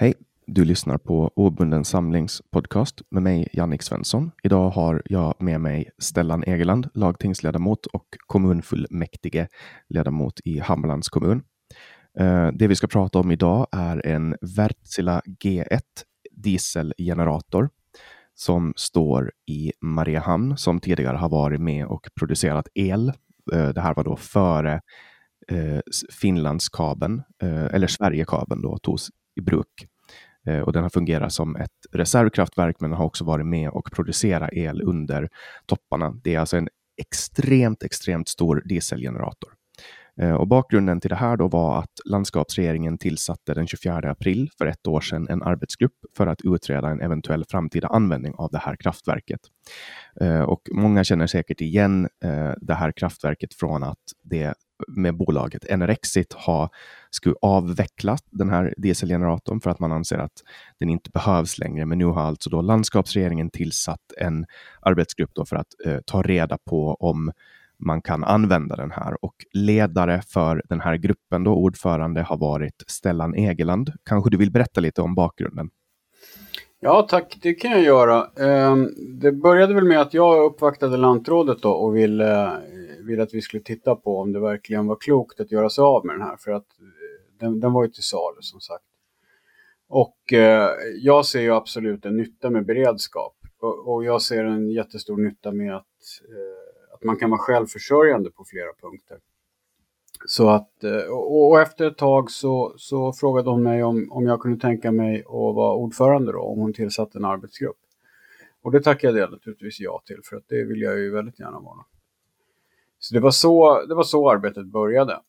Hej! Du lyssnar på Obunden samlings podcast med mig, Jannik Svensson. Idag har jag med mig Stellan Egeland, lagtingsledamot och kommunfullmäktige ledamot i Hammarlands kommun. Eh, det vi ska prata om idag är en Wärtsilä G1 dieselgenerator som står i Mariehamn, som tidigare har varit med och producerat el. Eh, det här var då före eh, Finlandskabeln, eh, eller Sverigekabeln då, togs i bruk. Eh, och den har fungerat som ett reservkraftverk, men har också varit med och producerat el under topparna. Det är alltså en extremt, extremt stor dieselgenerator. Eh, och bakgrunden till det här då var att landskapsregeringen tillsatte den 24 april för ett år sedan en arbetsgrupp för att utreda en eventuell framtida användning av det här kraftverket. Eh, och många känner säkert igen det här kraftverket från att det med bolaget Enerexit ha, skulle avveckla den här dieselgeneratorn för att man anser att den inte behövs längre. Men nu har alltså då landskapsregeringen tillsatt en arbetsgrupp då för att eh, ta reda på om man kan använda den här och ledare för den här gruppen, då ordförande har varit Stellan Egeland. Kanske du vill berätta lite om bakgrunden? Ja tack, det kan jag göra. Ehm, det började väl med att jag uppvaktade lantrådet då och ville eh, ville att vi skulle titta på om det verkligen var klokt att göra sig av med den här. För att eh, den, den var ju till salu som sagt. Och eh, jag ser ju absolut en nytta med beredskap. Och, jag ser en jättestor nytta med att, att man kan vara självförsörjande på flera punkter. Så att, eh, och, och efter ett tag så, så frågade hon mig om, om jag kunde tänka mig att vara ordförande då, om hon tillsatte en arbetsgrupp. Och det tackade jag naturligtvis ja till, för att det vill jag ju väldigt gärna vara. Så det var så, det var så arbetet började.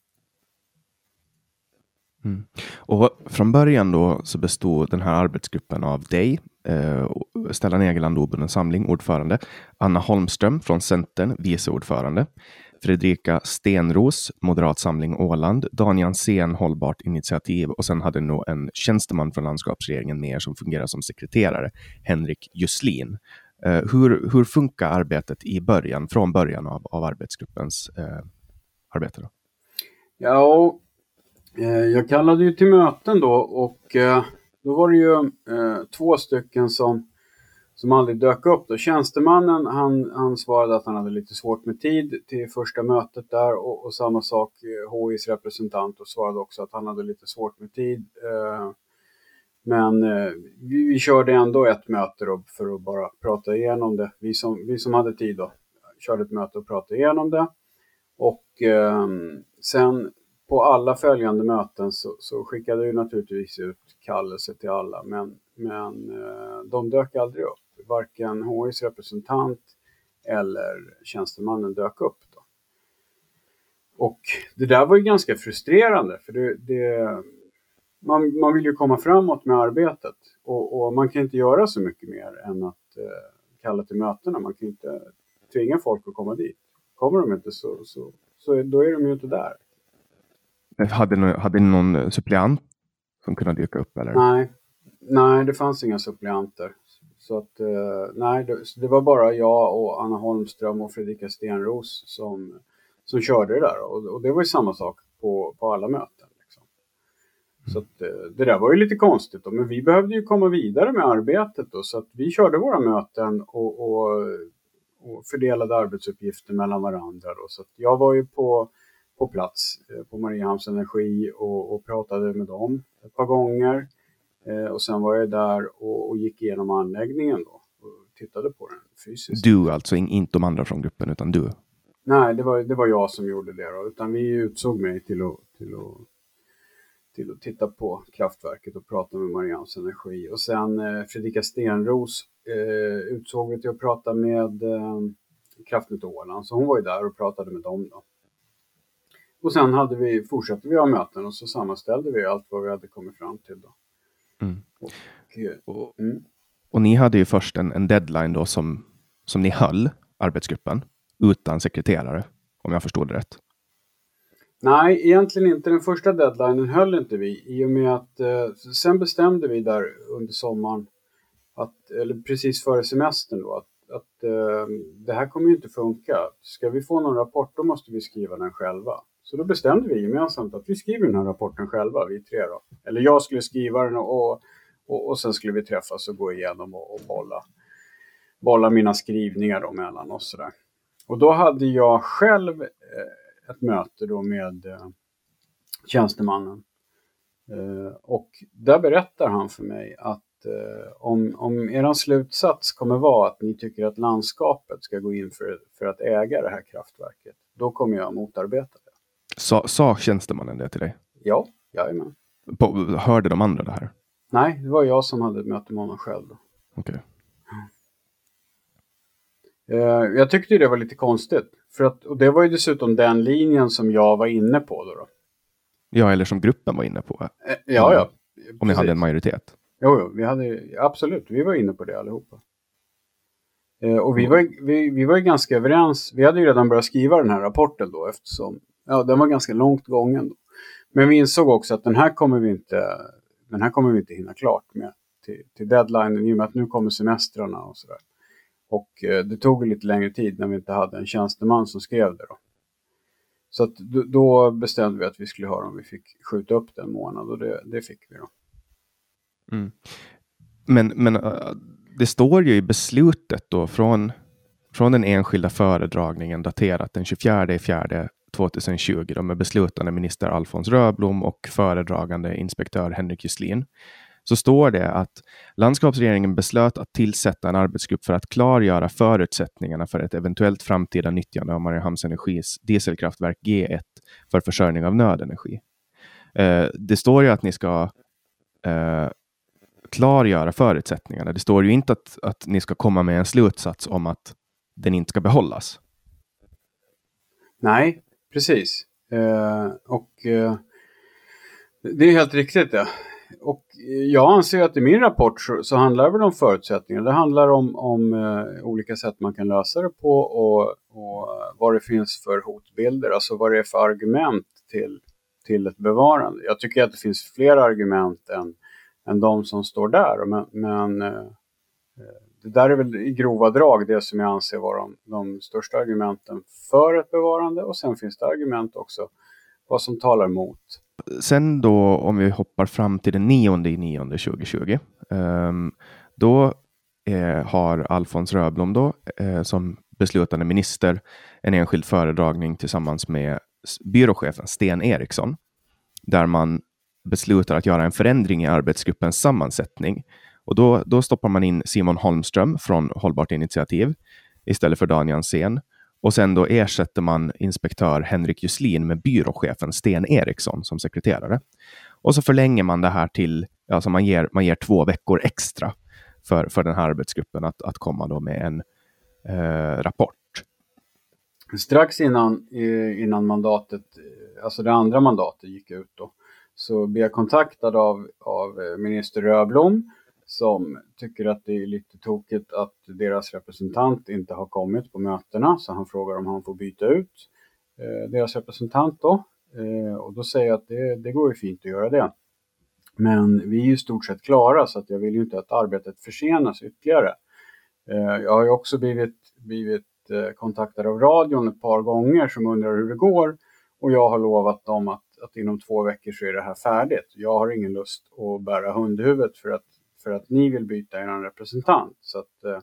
Mm. Och från början då så bestod den här arbetsgruppen av dig, eh, Stellan Egeland, obunden samling, ordförande, Anna Holmström från Centern, vice ordförande, Fredrika Stenros, Moderat Samling Åland, Daniel Sen, Hållbart Initiativ och sen hade nog en tjänsteman från landskapsregeringen med er som fungerar som sekreterare, Henrik Jusslin. Eh, hur, hur funkar arbetet i början, från början av, av arbetsgruppens eh, arbete? Då? Ja, eh, jag kallade ju till möten då och eh, då var det ju eh, två stycken som, som aldrig dök upp. Då. Tjänstemannen han, han svarade att han hade lite svårt med tid till första mötet där och, och samma sak eh, HIs representant och svarade också att han hade lite svårt med tid. Eh, men eh, vi, vi, körde ändå ett möte då för att bara prata igenom det. Vi som, vi som hade tid då körde ett möte och pratade igenom det. Och eh, sen på alla följande möten så, så skickade vi naturligtvis ut kallelse till alla. Men, men eh, de dök aldrig upp. Varken HIs representant eller tjänstemannen dök upp. Då. Och det där var ju ganska frustrerande för det, det man, man vill ju komma framåt med arbetet och, och, man kan inte göra så mycket mer än att eh, kalla till mötena. Man kan inte tvinga folk att komma dit. Kommer de inte så, så, så då är de ju inte där. Hade ni, hade ni någon suppleant som kunde dyka upp? Eller? Nej, nej, det fanns inga suppleanter. Så att, eh, nej, det, var bara jag och Anna Holmström och Fredrika Stenros som, som körde det där. Och, och det var ju samma sak på, på alla möten. Liksom. Så att, eh, det där var ju lite konstigt då, men vi behövde ju komma vidare med arbetet då, så att vi körde våra möten och, och, och fördelade arbetsuppgifter mellan varandra. Då. Så jag var ju på, på plats eh, på Mariehamns Energi och, och pratade med dem ett par gånger. Eh, och sen var jag där och, och, gick igenom anläggningen då och tittade på den fysiskt. Du alltså, inte de andra från gruppen, utan du? Nej, det var, det var jag som gjorde det då, utan vi utsåg mig till att, till att till att titta på kraftverket och prata med Marians Energi. Och sen eh, Fredrika Stenros eh, utsåg vi till att prata med eh, Kraftnät Åland, så hon var ju där och pratade med dem. Då. Och sen hade vi, fortsatte vi ha möten och så sammanställde vi allt vad vi hade kommit fram till. Då. Mm. Och, och, mm. och, ni hade ju först en, en deadline då som, som ni höll, arbetsgruppen, utan sekreterare, om jag förstod det rätt. Nej, egentligen inte. Den första deadlinen höll inte vi i och med att eh, sen bestämde vi där under sommaren, att, eller precis före semestern då, att, att eh, det här kommer ju inte funka. Ska vi få någon rapport då måste vi skriva den själva. Så då bestämde vi gemensamt att vi skriver den här rapporten själva, vi tre då. Eller jag skulle skriva den och, Och, och sen skulle vi träffas och gå igenom och, och bolla, bolla mina skrivningar då mellan oss. Där. Och då hade jag själv eh, ett möte då med eh, tjänstemannen. Eh, och där berättar han för mig att eh, om, om er slutsats kommer vara att ni tycker att landskapet ska gå in för, för att äga det här kraftverket, då kommer jag motarbeta det. Sa, sa tjänstemannen det till dig? Ja, jajamän. På, hörde de andra det här? Nej, det var jag som hade ett möte med honom själv. Okej. Okay. Eh, jag tyckte det var lite konstigt. För att, och det var ju dessutom den linjen som jag var inne på. Då, då. Ja, eller som gruppen var inne på. Eh, ja, ja. Om ni hade en majoritet. Jo, jo vi hade, absolut. Vi var inne på det allihopa. Eh, och vi var, vi, vi var ju ganska överens. Vi hade ju redan börjat skriva den här rapporten då eftersom ja, den var ganska långt gången. Då. Men vi insåg också att den här kommer vi inte, den här kommer vi inte hinna klart med till, till deadline i och med att nu kommer semestrarna och sådär. Och eh, det tog lite längre tid när vi inte hade en tjänsteman som skrev det. Då. Så att då bestämde vi att vi skulle höra om vi fick skjuta upp den månad och det, det fick vi då. Mm. Men, men eh, det står ju i beslutet då från, från den enskilda föredragningen daterat den 24 fjärde 2020 då, med beslutande minister Alfons Röblom och föredragande inspektör Henrik Juslin så står det att landskapsregeringen beslöt att tillsätta en arbetsgrupp för att klargöra förutsättningarna för ett eventuellt framtida nyttjande av Mariehamns Energis dieselkraftverk G1 för försörjning av nödenergi. Eh, det står ju att ni ska eh, klargöra förutsättningarna. Det står ju inte att, att ni ska komma med en slutsats om att den inte ska behållas. Nej, precis. Eh, och eh, det är helt riktigt det och eh, jag anser att i min rapport så, så handlar det om förutsättningar. Det handlar om, om eh, olika sätt man kan lösa det på och, och vad det finns för hotbilder, alltså vad det är för argument till, till ett bevarande. Jag tycker att det finns fler argument än, än de som står där, men, men eh, det där är väl i grova drag det som jag anser vara de, de största argumenten för ett bevarande och sen finns det argument också vad som talar emot sen då om vi hoppar fram till den 9 i 9 2020. Ehm, då eh, har Alfons Röblom då, eh, som beslutande minister en enskild föredragning tillsammans med byråchefen Sten Eriksson, där man beslutar att göra en förändring i arbetsgruppens sammansättning. Och då, då stoppar man in Simon Holmström från Hållbart initiativ istället för Dan Jansén. Och sen då ersätter man inspektör Henrik Juslin med byråchefen Sten Eriksson som sekreterare. Och så förlänger man det här till, alltså man ger, man ger två veckor extra för, för den här arbetsgruppen att, att komma då med en eh, rapport. Strax innan, innan mandatet, alltså det andra mandatet gick ut då, så blev jag kontaktad av, av eh, minister Röblom som tycker att det är lite tokigt att deras representant inte har kommit på mötena, så han frågar om han får byta ut eh, deras representant då. Eh, och då säger jag att det, det går ju fint att göra det. Men vi är ju i stort sett klara så att jag vill ju inte att arbetet försenas ytterligare. Eh, jag har ju också blivit, blivit eh, kontaktad av radion ett par gånger som undrar hur det går och jag har lovat dem att, att inom två veckor så är det här färdigt. Jag har ingen lust att bära hundhuvudet för att för att ni vill byta er representant. Så att, eh,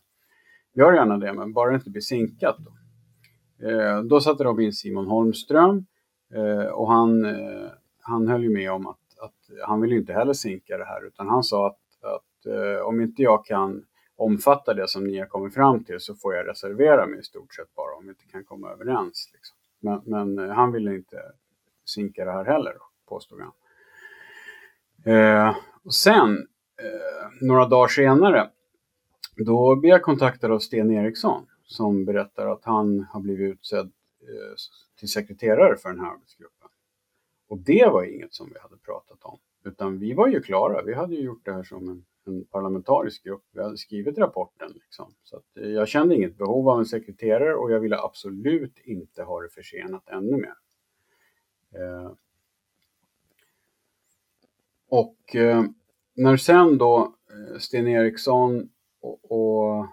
gör gärna det, men bara det inte blir sinkat. Då, eh, då satte de in Simon Holmström eh, och han, eh, han höll ju med om att, att han vill inte heller sinka det här, utan han sa att, att eh, om inte jag kan omfatta det som ni har kommit fram till så får jag reservera mig i stort sett bara om vi inte kan komma överens. Liksom. Men, men, eh, han ville inte sinka det här heller, påstod han. Eh, och sen Eh, några dagar senare, då blir jag kontaktad av Sten Eriksson som berättar att han har blivit utsedd eh, till sekreterare för den här arbetsgruppen. Och det var inget som vi hade pratat om, utan vi var ju klara. Vi hade ju gjort det här som en, en parlamentarisk grupp. Vi hade skrivit rapporten. Liksom. Så att, eh, jag kände inget behov av en sekreterare och jag ville absolut inte ha det försenat ännu mer. Eh, och eh, när sen då eh, Sten Eriksson och, och,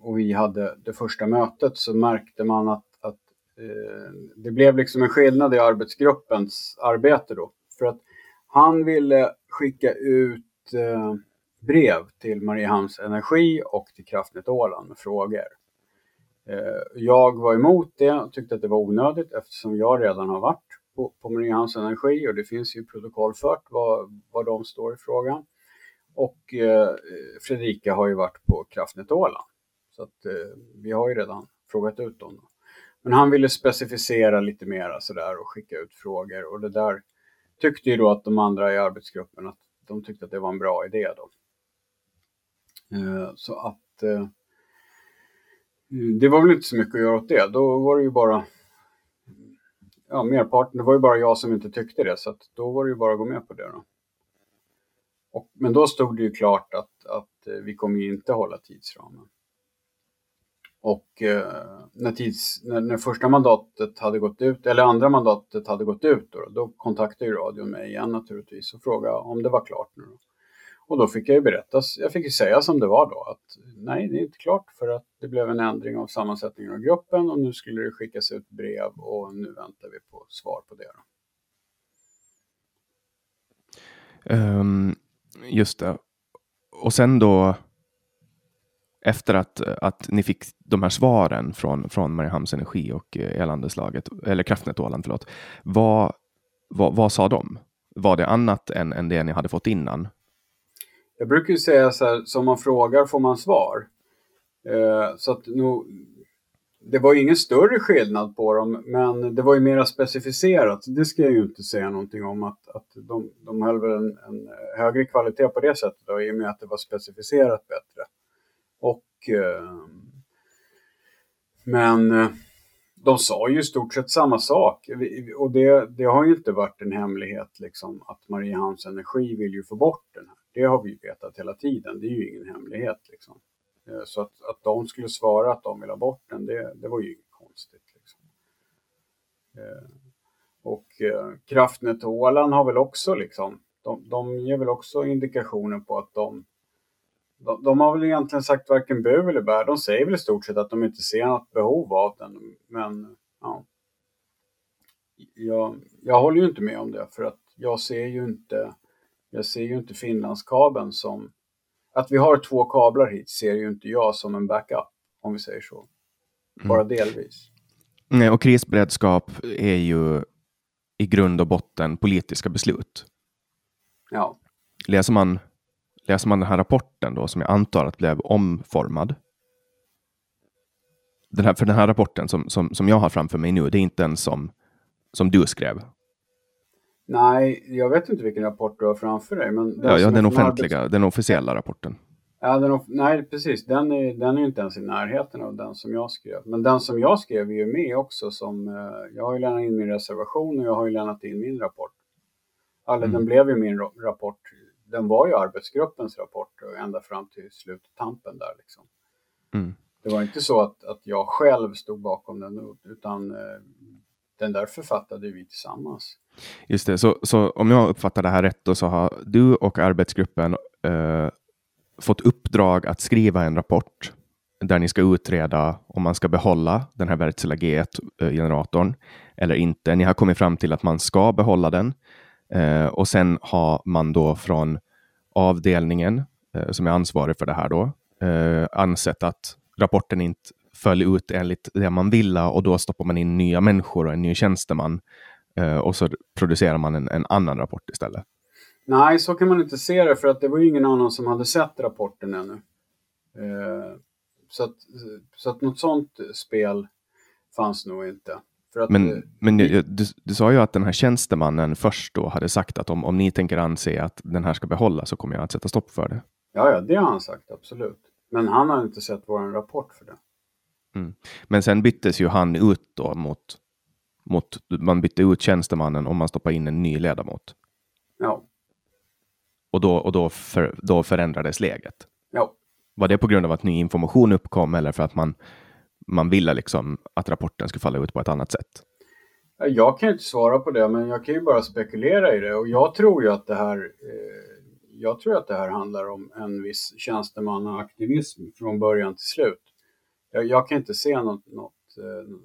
och, vi hade det första mötet så märkte man att, att eh, det blev liksom en skillnad i arbetsgruppens arbete då. För att han ville skicka ut eh, brev till Mariehamns Energi och till Kraftnät Åland med frågor. Eh, jag var emot det och tyckte att det var onödigt eftersom jag redan har varit på, på Mariehamns Energi och det finns ju protokollfört vad, vad de står i frågan. Och eh, Fredrika har ju varit på Kraftnät Åland. Så att eh, vi har ju redan frågat ut dem. Men han ville specificera lite mera sådär och skicka ut frågor och det där tyckte ju då att de andra i arbetsgruppen att de tyckte att det var en bra idé då. Eh, så att eh, det var väl inte så mycket att göra åt det. Då var det ju bara ja, merparten, det var ju bara jag som inte tyckte det så att då var det ju bara att gå med på det då. Och, men då stod det ju klart att, att eh, vi kommer ju inte hålla tidsramen. Och eh, när, tids, när, när, första mandatet hade gått ut, eller andra mandatet hade gått ut, då, då kontaktade ju radion mig igen naturligtvis och frågade om det var klart nu. Då. Och då fick jag ju berätta, jag fick ju säga som det var då, att nej, det är inte klart för att det blev en ändring av sammansättningen av gruppen och nu skulle det skickas ut brev och nu väntar vi på svar på det. Um, just det. Och sen då efter att, att ni fick de här svaren från, från Mariehamns Energi och eh, Elandeslaget, eller Kraftnät Åland, förlåt. Vad, vad, vad sa de? Var det annat än, än det ni hade fått innan? Jag brukar ju säga så här, som man frågar får man svar. Eh, så att nu, det var ingen större skillnad på dem, men det var ju mera specificerat. Det ska jag ju inte säga någonting om, att, att de, de höll väl en, en högre kvalitet på det sättet då, i och med att det var specificerat bättre. Och, eh, men eh, de sa ju i stort sett samma sak. Och det, det har ju inte varit en hemlighet liksom, att Mariehamns Energi vill ju få bort den här. Det har vi vetat hela tiden. Det är ju ingen hemlighet. Liksom. Eh, så att, att de skulle svara att de vill ha bort den, det, det var ju inget konstigt. Liksom. Eh, och eh, Kraftnät Åland har väl också liksom, de, de ger väl också indikationer på att de de, de, har väl egentligen sagt varken bu eller bär. De säger väl i stort sett att de inte ser något behov av den. Men ja. Jag, jag håller ju inte med om det för att jag ser ju inte, jag ser ju inte Finlandskabeln som... Att vi har två kablar hit ser ju inte jag som en backup, om vi säger så. Bara mm. delvis. Nej, och krisberedskap är ju i grund och botten politiska beslut. Ja. Läser man läser man den här rapporten då, som jag antar att blev omformad. Den här, för den här rapporten som, som, som jag har framför mig nu, det är inte en som, som du skrev. Nej, jag vet inte vilken rapport du har framför dig. Men den ja, ja den offentliga, arbets... den officiella rapporten. Ja, den nej, precis. Den är, den är inte ens i närheten av den som jag skrev. Men den som jag skrev är ju med också. Som, eh, jag har ju lämnat in min reservation och jag har ju lämnat in min rapport. Eller mm. den blev ju min rapport den var ju arbetsgruppens rapport ända fram till sluttampen där. Liksom. Mm. Det var inte så att, att jag själv stod bakom den, utan eh, den där författade vi tillsammans. Just det, så, så om jag uppfattar det här rätt då så har du och arbetsgruppen eh, fått uppdrag att skriva en rapport där ni ska utreda om man ska behålla den här Wärtsilä G1-generatorn eh, eller inte. Ni har kommit fram till att man ska behålla den. Eh, och sen har man då från avdelningen eh, som är ansvarig för det här då eh, ansett att rapporten inte föll ut enligt det man ville och då stoppar man in nya människor och en ny tjänsteman eh, och så producerar man en, en, annan rapport istället. Nej, så kan man inte se det för att det var ju ingen annan som hade sett rapporten ännu. Eh, så, att, så att något sånt spel fanns nog inte. Att, men eh, men du, du, du, sa ju att den här tjänstemannen först då hade sagt att om, om ni tänker anse att den här ska behållas så kommer jag att sätta stopp för det. Ja, ja, det har han sagt, absolut. Men han har inte sett vår rapport för det. Mm. Men sen byttes ju han ut då mot, mot, man bytte ut tjänstemannen och man stoppade in en ny ledamot. Ja. Och då, och då, för, då förändrades läget? Ja. Var det på grund av att ny information uppkom eller för att man man ville liksom att rapporten skulle falla ut på ett annat sätt? Jag kan inte svara på det, men jag kan ju bara spekulera i det. Och jag tror ju att det här, eh, jag tror att det här handlar om en viss tjänstemannaaktivism från början till slut. Jag, jag kan inte se något, något eh,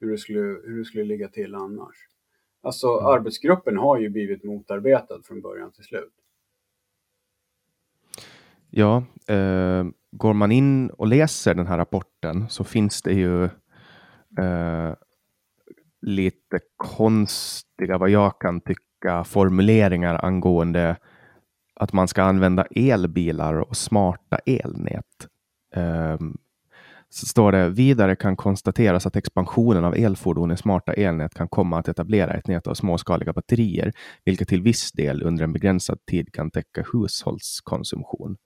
hur, det skulle, hur det skulle ligga till annars. Alltså mm. arbetsgruppen har ju blivit motarbetad från början till slut. Ja, eh, går man in och läser den här rapporten så finns det ju eh, lite konstiga, vad jag kan tycka, formuleringar angående att man ska använda elbilar och smarta elnät. Um, så står det vidare kan konstateras att expansionen av elfordon i smarta elnät kan komma att etablera ett nät av småskaliga batterier, vilket till viss del under en begränsad tid kan täcka hushållskonsumtion.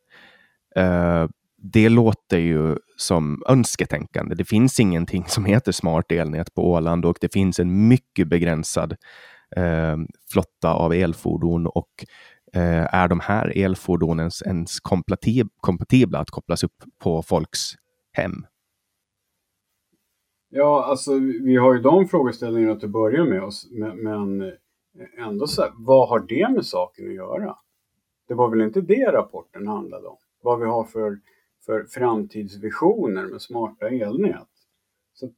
Uh, det låter ju som önsketänkande. Det finns ingenting som heter smart elnät på Åland och det finns en mycket begränsad eh, flotta av elfordon och eh, är de här elfordonen ens kompatibla att kopplas upp på folks hem? Ja, alltså vi har ju de frågeställningarna till att börja med oss, men, men ändå så här, vad har det med saken att göra? Det var väl inte det rapporten handlade om? Vad vi har för för framtidsvisioner med smarta elnät. Så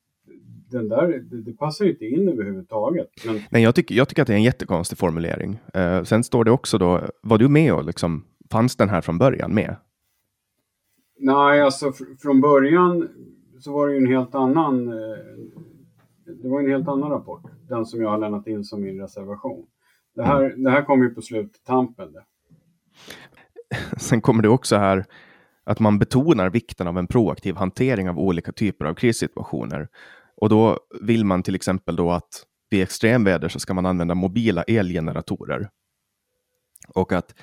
den där, det, det passar inte in överhuvudtaget. Men... Nej, jag, tycker, jag tycker att det är en jättekonstig formulering. Eh, sen står det också då, var du med och liksom, fanns den här från början med? Nej, alltså fr från början så var det ju en helt annan eh, det var en helt annan rapport, den som jag har lämnat in som min reservation. Det här, mm. det här kom ju på sluttampen. Sen kommer det också här, att man betonar vikten av en proaktiv hantering av olika typer av krissituationer. Och då vill man till exempel då att vid extremväder så ska man använda mobila elgeneratorer. Och att,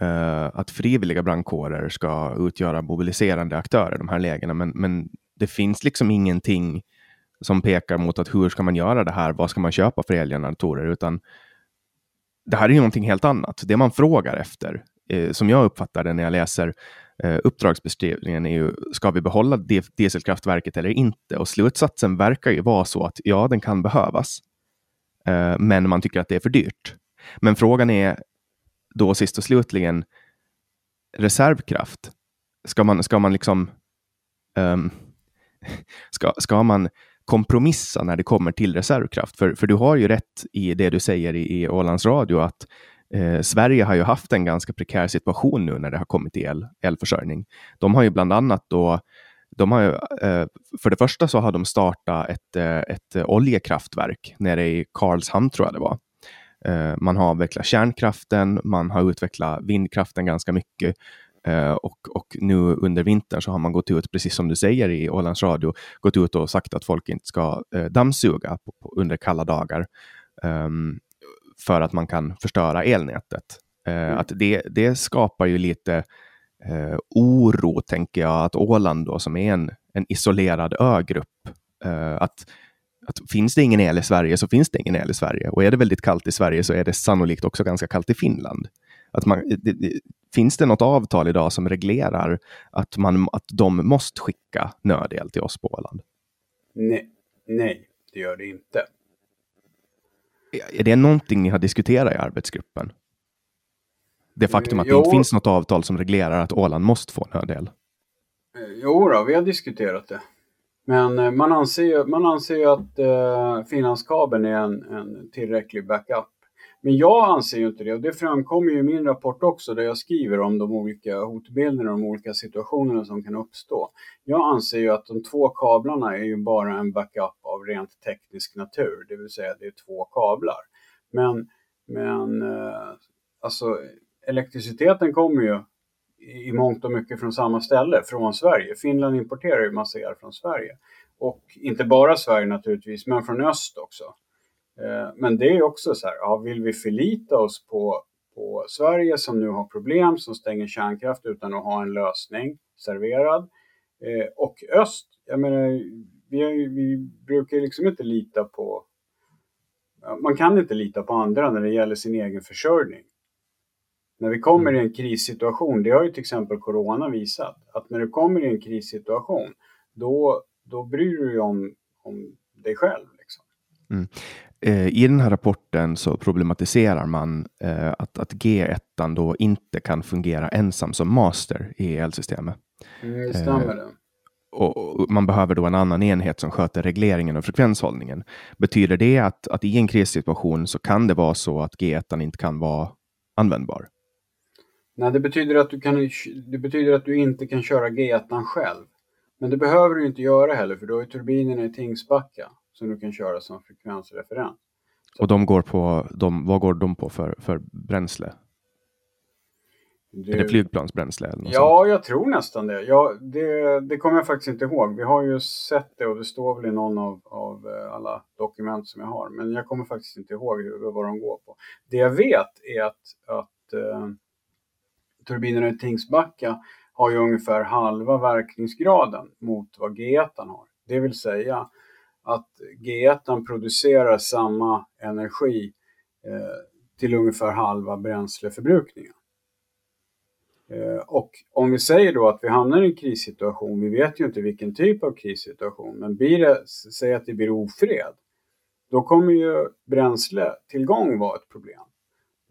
eh, att frivilliga brandkårer ska utgöra mobiliserande aktörer i de här lägena. Men, men det finns liksom ingenting som pekar mot att hur ska man göra det här? Vad ska man köpa för elgeneratorer? Utan det här är ju någonting helt annat. Det man frågar efter, eh, som jag uppfattar det när jag läser eh, uppdragsbeskrivningen är ju, ska vi behålla dieselkraftverket eller inte? Och slutsatsen verkar ju vara så att ja, den kan behövas, eh, men man tycker att det är för dyrt. Men frågan är då sist och slutligen reservkraft. Ska man, ska man liksom um, ska, ska man kompromissa när det kommer till reservkraft? För, för du har ju rätt i det du säger i, i Ålands Radio att Eh, Sverige har ju haft en ganska prekär situation nu när det har kommit till el, elförsörjning. De har ju bland annat då de har ju, eh, för det första så har de startat ett, eh, ett oljekraftverk nere i Karlshamn, tror jag det var. Eh, man har avvecklat kärnkraften, man har utvecklat vindkraften ganska mycket eh, och, och nu under vintern så har man gått ut, precis som du säger i Ålands Radio, gått ut och sagt att folk inte ska eh, dammsuga under kalla dagar. Um, för att man kan förstöra elnätet. Mm. Att det, det skapar ju lite oro, tänker jag, att Åland då, som är en, en isolerad ögrupp, att, att finns det ingen el i Sverige så finns det ingen el i Sverige. Och är det väldigt kallt i Sverige så är det sannolikt också ganska kallt i Finland. Att man, det, det, finns det något avtal idag som reglerar att, man, att de måste skicka nödel till oss på Åland? Nej, nej, det gör det inte. Är det någonting ni har diskuterat i arbetsgruppen? Det faktum att jo. det inte finns något avtal som reglerar att Åland måste få? Eh, jo då, vi har diskuterat det. Men eh, man anser ju, man anser ju att eh, Finlandskabeln är en, en tillräcklig backup men jag anser ju inte det och det framkommer ju i min rapport också där jag skriver om de olika hotbilderna och de olika situationerna som kan uppstå. Jag anser ju att de två kablarna är ju bara en backup av rent teknisk natur, det vill säga det är två kablar. Men, men eh, alltså elektriciteten kommer ju i mångt och mycket från samma ställe, från Sverige. Finland importerar ju massa el från Sverige. Och inte bara Sverige naturligtvis, men från öst också. Eh, men det är också så här, ja, vill vi förlita oss på, på Sverige som nu har problem, som stänger kärnkraft utan att ha en lösning serverad. Eh, och öst, jag menar, vi, vi brukar liksom inte lita på... Man kan inte lita på andra när det gäller sin egen försörjning. När vi kommer i en krissituation, det har ju till exempel Corona visat, att när du kommer i en krissituation, då, då bryr du dig om, om dig själv. Liksom. Mm. Eh, I den här rapporten så problematiserar man eh, att, att G1 då inte kan fungera ensam som master i elsystemet. Mm, det stämmer det. Och, man behöver då en annan enhet som sköter regleringen och frekvenshållningen. Betyder det att, att i en krissituation så kan det vara så att G1 inte kan vara användbar? Nej, det betyder, att du kan, det betyder att du inte kan köra G1 själv. Men det behöver du inte göra heller för du har ju turbinerna i Tingsbacka som du kan köra som frekvensreferens. Och de går på, de, vad går de på för, för bränsle? Du, Är det flygplansbränsle? Eller något ja, sånt? jag tror nästan det. Ja, det. Det kommer jag faktiskt inte ihåg. Vi har ju sett det och det står väl i någon av, av eh, alla dokument som jag har. Men jag kommer faktiskt inte ihåg hur, vad de går på. Det jag vet är att, att uh, turbinerna i Tingsbacka har ju ungefär halva verkningsgraden mot vad G1 har. Det vill säga att G1 producerar samma energi eh, till ungefär halva bränsleförbrukningen. Eh, och om vi säger då att vi hamnar i en krissituation, vi vet ju inte vilken typ av krissituation, men blir det, säg att det blir ofred, då kommer ju bränsletillgång vara ett problem.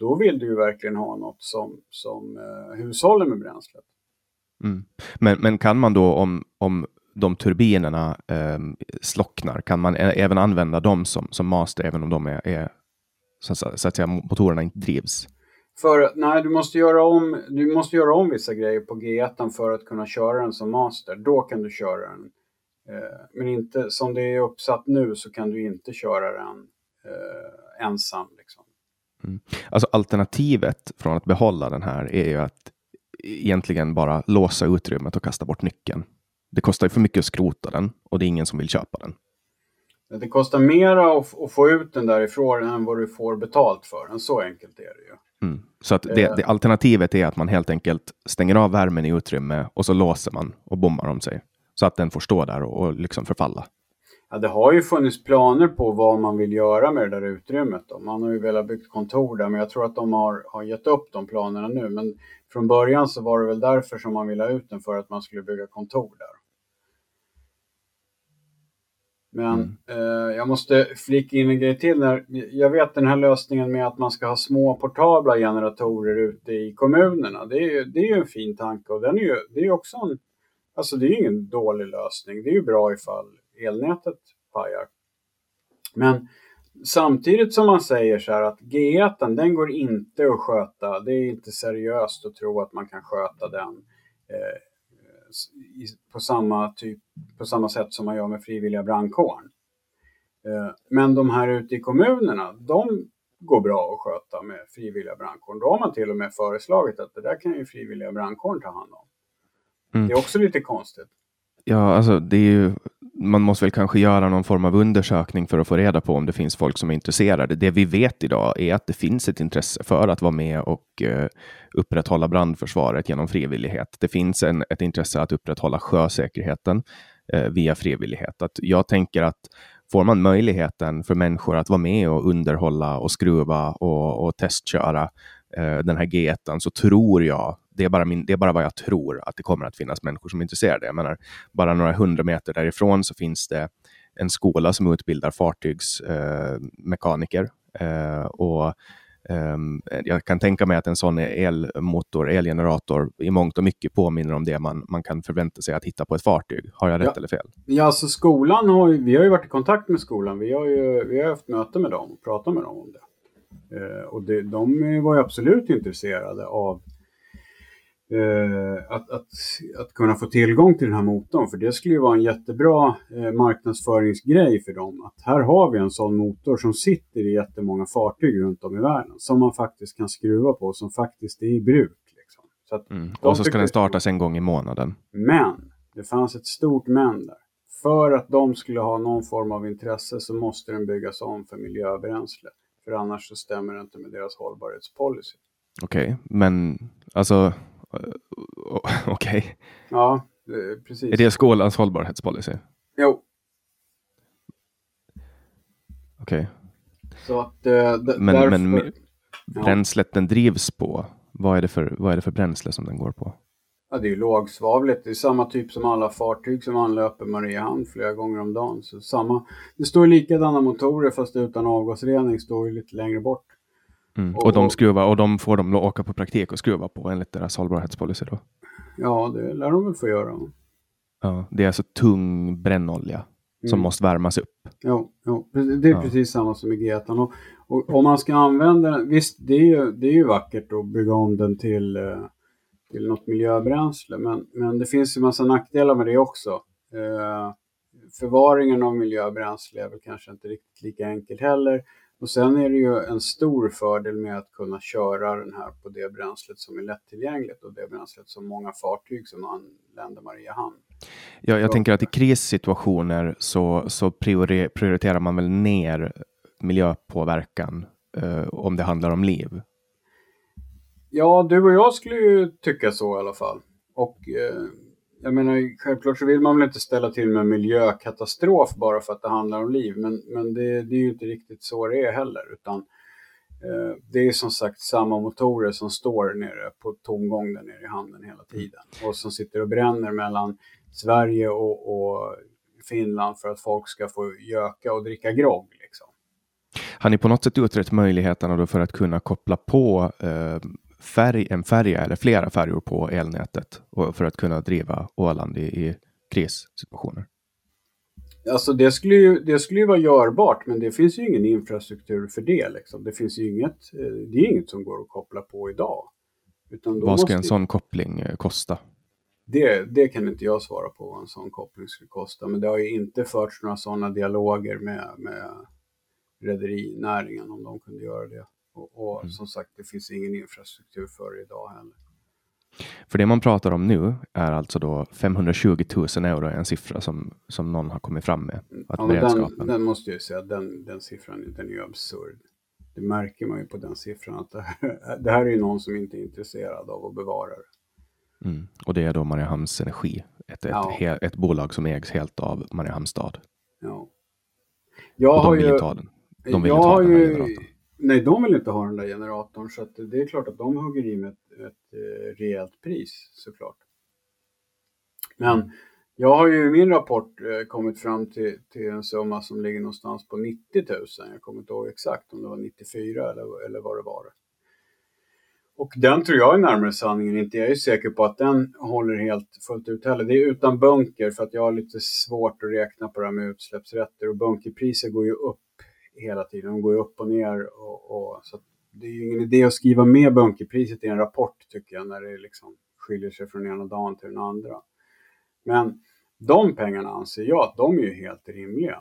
Då vill du ju verkligen ha något som, som eh, hushåller med bränslet. Mm. Men, men kan man då om, om de turbinerna eh, slocknar, kan man även använda dem som, som master även om de är, är så, så, att säga, motorerna inte drivs? För, nej, du måste, göra om, du måste göra om vissa grejer på G1 för att kunna köra den som master. Då kan du köra den. Eh, men inte, som det är uppsatt nu så kan du inte köra den eh, ensam. Liksom. Mm. Alltså alternativet från att behålla den här är ju att egentligen bara låsa utrymmet och kasta bort nyckeln. Det kostar ju för mycket att skrota den och det är ingen som vill köpa den. Det kostar mera att, att få ut den därifrån än vad du får betalt för den. Så enkelt är det ju. Mm. Så att det, det, alternativet är att man helt enkelt stänger av värmen i utrymme och så låser man och bommar om sig. Så att den får stå där och, och liksom förfalla. Ja, det har ju funnits planer på vad man vill göra med det där utrymmet. Då. Man har ju velat bygga kontor där, men jag tror att de har, har gett upp de planerna nu. Men från början så var det väl därför som man ville ha ut den, för att man skulle bygga kontor där. Men mm. eh, jag måste flika in en grej till. När, jag vet den här lösningen med att man ska ha små portabla generatorer ute i kommunerna. Det är ju, det är ju en fin tanke och den är ju, det är också en, alltså det är ju ingen dålig lösning. Det är ju bra ifall elnätet pajar. Men samtidigt som man säger så här att G1 den går inte att sköta. Det är inte seriöst att tro att man kan sköta den eh, på samma, typ, på samma sätt som man gör med frivilliga brandkåren. Eh, men de här ute i kommunerna, de går bra att sköta med frivilliga brandkåren. Då har man till och med föreslagit att det där kan ju frivilliga brandkåren ta hand om. Mm. Det är också lite konstigt. Ja, alltså det är ju, man måste väl kanske göra någon form av undersökning för att få reda på om det finns folk som är intresserade. Det vi vet idag är att det finns ett intresse för att vara med och eh, upprätthålla brandförsvaret genom frivillighet. Det finns en, ett intresse att upprätthålla sjösäkerheten eh, via frivillighet. Att jag tänker att får man möjligheten för människor att vara med och underhålla och skruva och, och testköra eh, den här G1 så tror jag det är, bara min, det är bara vad jag tror att det kommer att finnas människor som är intresserade. Jag menar, bara några hundra meter därifrån så finns det en skola som utbildar fartygsmekaniker. Eh, eh, och Um, jag kan tänka mig att en sån elmotor, elgenerator, i mångt och mycket påminner om det man, man kan förvänta sig att hitta på ett fartyg. Har jag rätt ja. eller fel? Ja, alltså skolan har ju, vi har ju varit i kontakt med skolan. Vi har ju vi har haft möte med dem och pratat med dem om det. Uh, och det, de var ju absolut intresserade av att, att, att kunna få tillgång till den här motorn. För det skulle ju vara en jättebra eh, marknadsföringsgrej för dem. Att här har vi en sån motor som sitter i jättemånga fartyg runt om i världen. Som man faktiskt kan skruva på, som faktiskt är i bruk. Liksom. Så mm. Och så ska den startas en gång i månaden. Men, det fanns ett stort men där. För att de skulle ha någon form av intresse så måste den byggas om för miljöbränsle. För annars så stämmer det inte med deras hållbarhetspolicy. Okej, okay, men alltså Okej. Okay. Ja, precis. Är det skolans hållbarhetspolicy? Jo. Okej. Okay. Så att äh, men, därför... men bränslet ja. den drivs på, vad är, det för, vad är det för bränsle som den går på? Ja, det är lågsvavligt. Det är samma typ som alla fartyg som anlöper Mariehamn flera gånger om dagen. Så samma, det står likadana motorer fast utan avgasrening står ju lite längre bort. Mm. Och, och, de skruvar, och de får de åka på praktik och skruva på enligt deras hållbarhetspolicy då? Ja, det lär de väl få göra. Ja, det är alltså tung brännolja. som måste värmas upp. Jo, jo. det är Ja. precis samma som i Getan. Och, och om man ska använda den, visst det är ju, det är ju vackert att bygga om den till, eh, till något miljöbränsle, men, men det finns ju massa nackdelar med det också. Eh, förvaringen av miljöbränsle är väl kanske inte riktigt lika enkelt heller. Och sen är det ju en stor fördel med att kunna köra den här på det bränslet som är lättillgängligt och det bränslet som många fartyg som anländer Mariehamn. Jag, jag Ja. tänker att i krissituationer så, så priori- prioriterar man väl ner miljöpåverkan eh, om det handlar om liv. Ja, du och jag skulle ju tycka så i alla fall. Och eh, jag menar, självklart så vill man väl inte ställa till med miljökatastrof bara för att det handlar om liv. Men, men det, det är ju inte riktigt så det är heller. Utan eh, det är som sagt samma motorer som står nere på tomgång där nere i hamnen hela tiden. Och som sitter och bränner mellan Sverige och, och Finland för att folk ska få göka och dricka grogg. Liksom. Har ni på något sätt utrett möjligheterna då för att kunna koppla på eh, färg, en färja eller flera färjor på elnätet för att kunna driva Åland i, i krissituationer? Alltså det skulle, ju, det skulle ju vara görbart, men det finns ju ingen infrastruktur för det. Liksom. Det finns ju inget, eh, det är inget som går att koppla på idag. Vad ska en sån koppling eh, kosta? det, det kan inte jag svara på vad en sån koppling skulle kosta. Men det har ju inte förts några sådana dialoger med, med rederinäringen om de kunde göra det. Och, och Mm. som sagt, det finns ingen infrastruktur för det idag heller. För det man pratar om nu är alltså då 520 000 euro, en siffra som, som någon har kommit fram med. Att Ja, beredskapen. den, den måste jag ju säga, den, den siffran den är ju absurd. Det märker man ju på den siffran att det här, det här är ju någon som inte är intresserad av att bevara det. Mm. Och det är då Mariehamns Energi, ett, ett, Ja. he- ett bolag som ägs helt av Mariehamns stad. Ja. Jag Och har ju. De vill ha har den här ju, generatorn. Nej de vill inte ha den där generatorn så det är klart att de hugger i med ett, ett eh, rejält pris såklart. Men jag har ju i min rapport eh, kommit fram till, till en summa som ligger någonstans på 90 000. Jag kommer inte ihåg exakt om det var 94 eller, eller vad det var. Och den tror jag är närmare sanningen. Inte jag är säker på att den håller helt fullt ut heller. Det är utan bunker för att jag har lite svårt att räkna på det här med utsläppsrätter. Och bunkerpriser går ju upp hela tiden. De går ju upp och ner. Och, och, så att det är ju ingen idé att skriva med bunkerpriset i en rapport tycker jag. När det liksom skiljer sig från ena dagen till den andra. Men de pengarna anser jag att de är ju helt rimliga.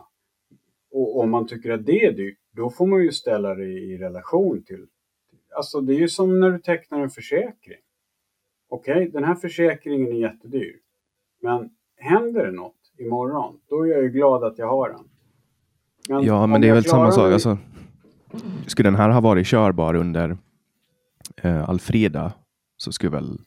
Och om man tycker att det är dyrt, då får man ju ställa det i relation till... Alltså det är ju som när du tecknar en försäkring. Okej, den här försäkringen är jättedyr. Men händer det något imorgon, då är jag ju glad att jag har den. Ja, om men det är väl samma sak. Alltså, skulle den här ha varit körbar under eh, Alfrida så skulle väl...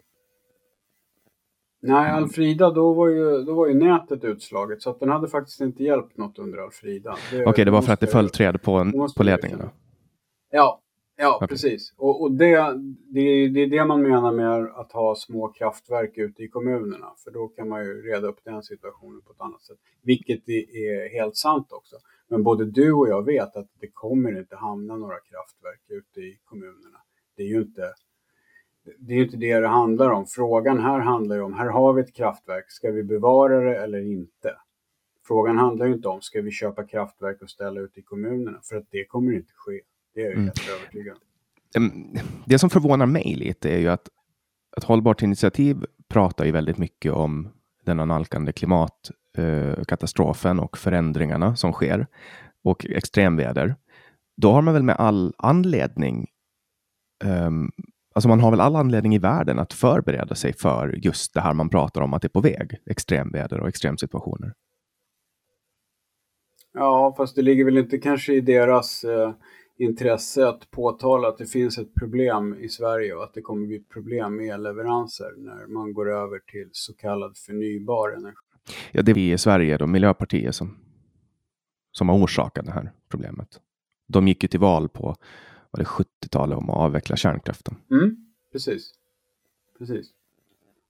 Nej, Alfrida, då var, ju, då var ju nätet utslaget. Så att den hade faktiskt inte hjälpt något under Alfrida. Okej, det var för att det föll träd på, på ledningarna. Ja, ja Okej. precis. Och, och det, det, är- det är det man menar med att ha små kraftverk ute i kommunerna. För då kan man ju reda upp den situationen på ett annat sätt. Vilket är helt sant också. Men både du och jag vet att det kommer inte hamna några kraftverk ute i kommunerna. Det är ju inte det är inte det det handlar om. Frågan här handlar ju om, här har vi ett kraftverk, ska vi bevara det eller inte? Frågan handlar ju inte om, ska vi köpa kraftverk och ställa ut i kommunerna? För att det kommer inte ske. Det är jag Mm. helt övertygad Det som förvånar mig lite är ju att, att Hållbart initiativ pratar ju väldigt mycket om den analkande klimatkatastrofen och förändringarna som sker och extremväder. Då har man väl med all anledning ehm, Alltså man har väl all anledning i världen att förbereda sig för just det här man pratar om att det är på väg. Extremväder och extremsituationer. Ja, fast det ligger väl inte kanske i deras eh, intresse att påtala att det finns ett problem i Sverige och att det kommer bli problem med leveranser när man går över till så kallad förnybar energi. Ja, det är vi i Sverige, då, Miljöpartiet, som, som har orsakat det här problemet. De gick ju till val på var det 70-talet om att avveckla kärnkraften. Mm, precis. Precis.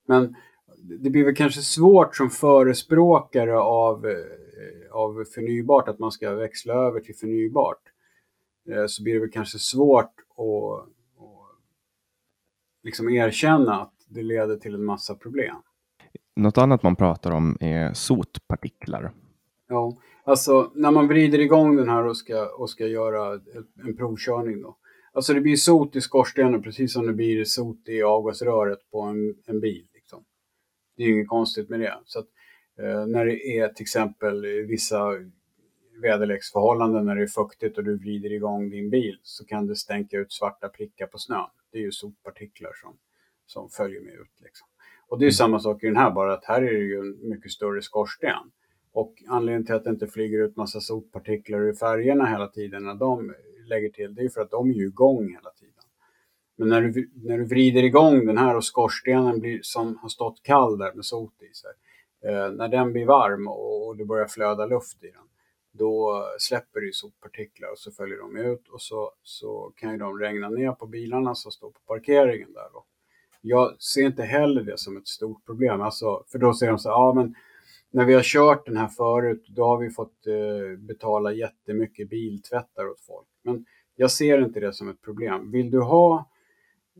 Men det blir väl kanske svårt som förespråkare av, eh, av förnybart att man ska växla över till förnybart. Eh, Så blir det väl kanske svårt att, att liksom erkänna att det leder till en massa problem. Något annat man pratar om är sotpartiklar. Ja, Alltså när man vrider igång den här och ska, och ska göra en provkörning då. Alltså det blir sot i skorstenen precis som det blir sot i avgasröret på en, en bil. Liksom. Det är inget konstigt med det. Så att, eh, när det är till exempel vissa väderleksförhållanden när det är fuktigt och du vrider igång din bil så kan det stänka ut svarta prickar på snön. Det är ju sotpartiklar som, som följer med ut. Liksom. Och det är mm. samma sak i den här, bara att här är det ju en mycket större skorsten. Och anledningen till att det inte flyger ut massa sotpartiklar i färgerna hela tiden när de lägger till, det är för att de är ju igång hela tiden. Men när du, när du vrider igång den här och skorstenen blir, som har stått kall där med sot i sig, eh, när den blir varm och, och det börjar flöda luft i den, då släpper det soppartiklar och så följer de ut och så, så kan ju de regna ner på bilarna som står på parkeringen där. Då. Jag ser inte heller det som ett stort problem, alltså, för då säger de så här, ja men när vi har kört den här förut, då har vi fått eh, betala jättemycket biltvättar åt folk. Men jag ser inte det som ett problem. Vill du ha,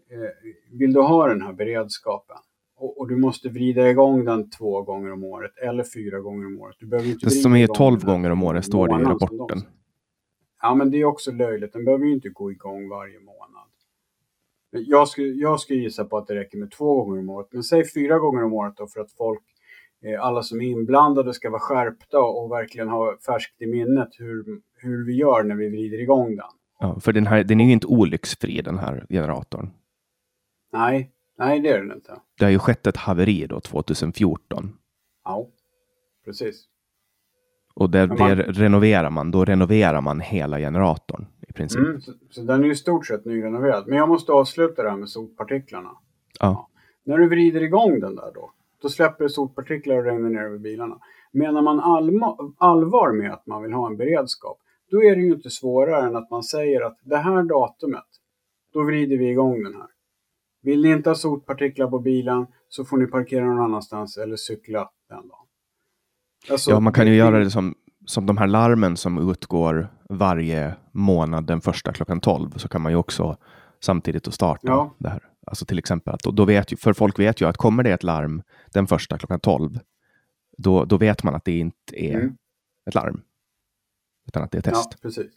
eh, vill du ha den här beredskapen och, och, du måste vrida igång den två gånger om året eller fyra gånger om året. Du behöver inte det som är tolv gånger om året står det i rapporten. Ja, men det är också löjligt. Den behöver ju inte gå igång varje månad. Jag skulle, jag skulle gissa på att det räcker med två gånger om året. Men säg fyra gånger om året då för att folk Eh, alla som är inblandade ska vara skärpta och verkligen ha färskt i minnet hur, hur vi gör när vi vrider igång den. Ja, för den, här, den är ju inte olycksfri den här generatorn. Nej, nej det är den inte. Det har ju skett ett haveri då 2014. Ja, precis. Och där, man... det renoverar man, då renoverar man hela generatorn i princip. Mm, så, så, den är i stort sett nyrenoverad. Men jag måste avsluta det här med sotpartiklarna. Ja. ja. När du vrider igång den där då, då släpper det sotpartiklar och regnar ner över bilarna. Menar man allvar med att man vill ha en beredskap, då är det ju inte svårare än att man säger att det här datumet, då vrider vi igång den här. Vill ni inte ha sotpartiklar på bilen så får ni parkera någon annanstans eller cykla den dagen. Alltså, ja, man kan ju göra det som, som de här larmen som utgår varje månad den första klockan 12 så kan man ju också samtidigt att starta ja. det här. Alltså till exempel, att, då vet ju, för folk vet ju att kommer det ett larm den första klockan 12, då, då vet man att det inte är mm. ett larm, utan att det är test. Ja, precis.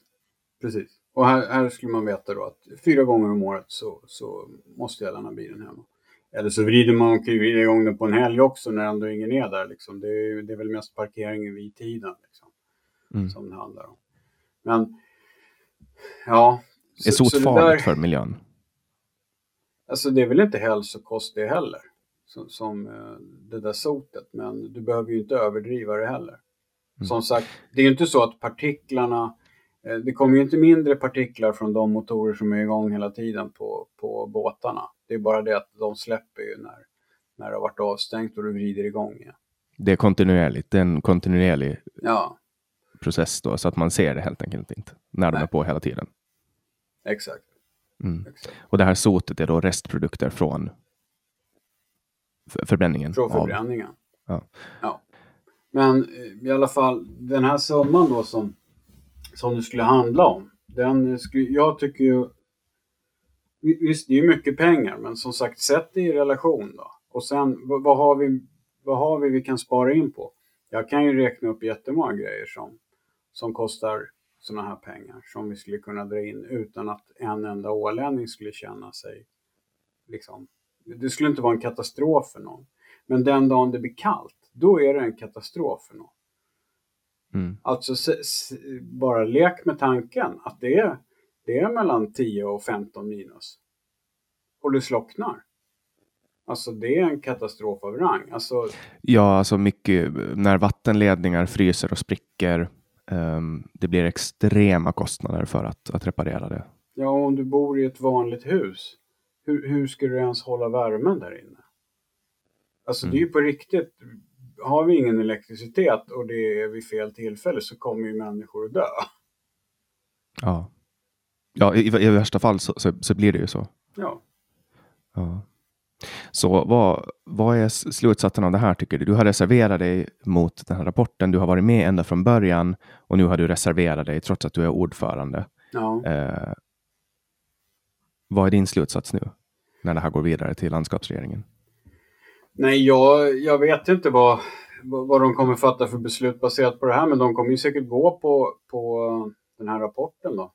Precis. Och här, här skulle man veta då att fyra gånger om året så, så måste jag lämna bilen hemma. Eller så vrider man vrider igång den på en helg också när ändå ingen är där. Liksom. Det, är, det är väl mest parkeringen vid tiden liksom, mm. som det handlar om. Men ja, är sot så farligt där, för miljön? Alltså det är väl inte hälsokost det heller, som, som uh, det där sotet, men du behöver ju inte överdriva det heller. Mm. Som sagt, det är ju inte så att partiklarna, det kommer ju inte mindre partiklar från de motorer som är igång hela tiden på, på båtarna. Det är bara det att de släpper ju när, när det har varit avstängt och du vrider igång igen. Det är kontinuerligt, det är en kontinuerlig ja. process då, så att man ser det helt enkelt inte när de är på hela tiden. Exakt. Mm. Exakt. Och det här sotet är då restprodukter från förbränningen? Från förbränningen. Ja. ja. Men eh, i alla fall, den här summan då som, som det skulle handla om. Den skulle, jag tycker ju... Visst, det är mycket pengar, men som sagt, sätt det i relation då. Och sen, vad, vad, har vi, vad har vi vi kan spara in på? Jag kan ju räkna upp jättemånga grejer som, som kostar sådana här pengar som vi skulle kunna dra in utan att en enda ålänning skulle känna sig liksom, det skulle inte vara en katastrof för någon. Men den dagen det blir kallt, då är det en katastrof för någon. Mm. Alltså bara lek med tanken att det är, det är mellan 10 och 15 minus. Och det slocknar. Alltså det är en katastrof av rang. Alltså, ja, alltså mycket när vattenledningar fryser och spricker Um, det blir extrema kostnader för att, att reparera det. Ja, om du bor i ett vanligt hus, hur, hur ska du ens hålla värmen där inne? Alltså mm. det är ju mm. på riktigt, har vi ingen elektricitet och det är vid fel tillfälle så kommer ju människor att dö. Ja, ja i, i värsta fall så, så, så, blir det ju så. Ja. ja. Så vad, vad är slutsatsen av det här tycker du? Du har reserverat dig mot den här rapporten. Du har varit med ända från början och nu har du reserverat dig trots att du är ordförande. Ja. Eh, vad är din slutsats nu när det här går vidare till landskapsregeringen? Nej, jag, jag vet inte vad, vad de kommer fatta för beslut baserat på det här. Men de kommer ju säkert gå på, på den här rapporten då.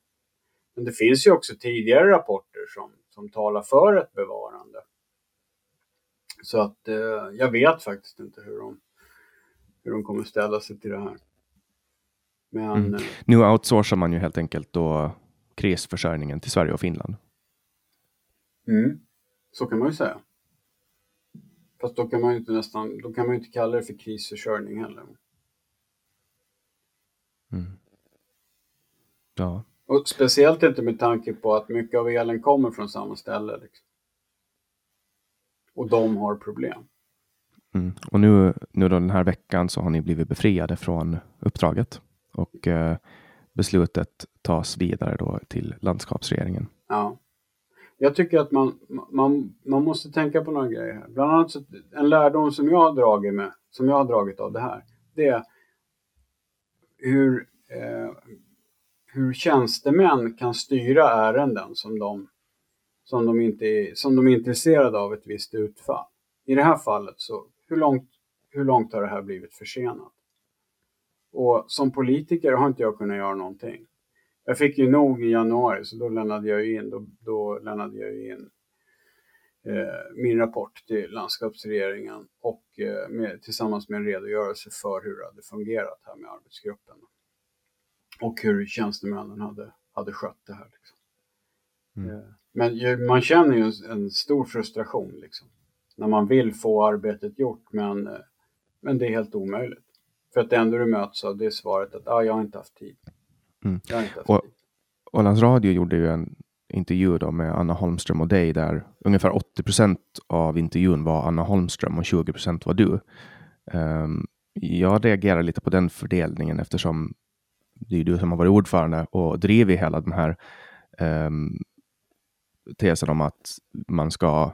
Men det finns ju också tidigare rapporter som, som talar för ett bevarande. Så att eh, jag vet faktiskt inte hur de, hur de kommer ställa sig till det här. Men, mm. Eh, nu outsourcar man ju helt enkelt då krisförsörjningen till Sverige och Finland. Mm. Så kan man ju säga. Fast då kan man ju inte nästan, då kan man inte kalla det för krisförsörjning heller. Mm. Ja. Och speciellt inte med tanke på att mycket av elen kommer från samma ställe. Liksom. Och de har problem. Mm. Och nu, nu då den här veckan så har ni blivit befriade från uppdraget och eh, beslutet tas vidare då till landskapsregeringen. Ja. Jag tycker att man, man, man måste tänka på några grejer här. Bland annat så, en lärdom som jag har dragit med, som jag har dragit av det här, det är hur, eh, hur tjänstemän kan styra ärenden som de, som, de inte är, som de är intresserade av ett visst utfall. I det här fallet så, hur långt, hur långt har det här blivit försenat? Och som politiker har inte jag kunnat göra någonting. Jag fick ju nog i januari så då lämnade jag in, då, då lämnade jag in eh, min rapport till landskapsregeringen och eh, med, tillsammans med en redogörelse för hur det hade fungerat här med arbetsgruppen. Och hur tjänstemännen hade, hade skött det här. Liksom. Mm. Eh, men ju, man känner ju en, en, stor frustration liksom, när man vill få arbetet gjort men, eh, men det är helt omöjligt. För att det enda du möts av det är svaret att ah, jag har inte haft tid. Mm. Och. Ålands Radio gjorde ju en intervju då med Anna Holmström och dig där ungefär 80 procent av intervjun var Anna Holmström och 20 procent var du. Um, jag reagerar lite på den fördelningen eftersom det är du som har varit ordförande och drivit hela den här um, tesen om att man ska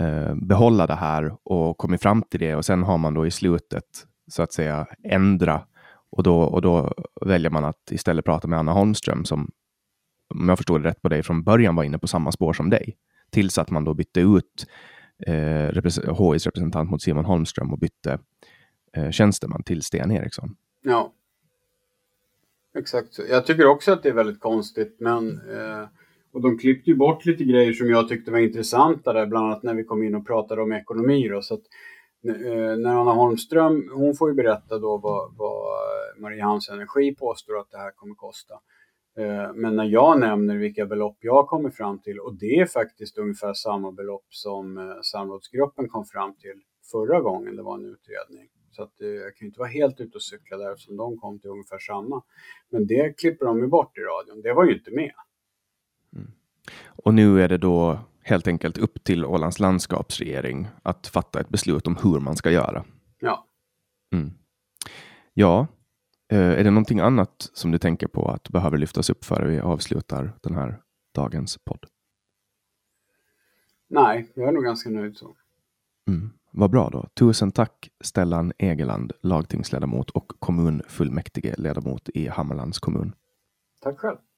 uh, behålla det här och kommit fram till det och sen har man då i slutet så att säga ändra och då, och då väljer man att istället prata med Anna Holmström som, om jag förstår det rätt på dig, från början var inne på samma spår som dig. Tills att man då bytte ut eh, HIs representant mot Simon Holmström och bytte eh, tjänsteman till Sten Eriksson. Ja, exakt. Jag tycker också att det är väldigt konstigt, men eh, och de klippte ju bort lite grejer som jag tyckte var intressanta där, bland annat när vi kom in och pratade om ekonomi. Då, så att Eh, när Anna Holmström, hon får ju berätta då vad, vad Mariehamns Energi påstår att det här kommer kosta. Eh, men när jag nämner vilka belopp jag kommer fram till, och det är faktiskt ungefär samma belopp som eh, samrådsgruppen kom fram till förra gången det var en utredning. Så att jag kan inte vara helt ute och cykla där eftersom de kom till ungefär samma. Men det klipper de ju bort i radion, det var ju inte med. Mm. Och nu är det då helt enkelt upp till Ålands landskapsregering att fatta ett beslut om hur man ska göra. Ja. Mm. Ja, eh, är det någonting annat som du tänker på att behöver lyftas upp före vi avslutar den här dagens podd? Nej, jag är nog ganska nöjd så. Mm. Vad bra då. Tusen tack Stellan Egeland, lagtingsledamot och kommunfullmäktige ledamot i Hammarlands kommun. Tack själv.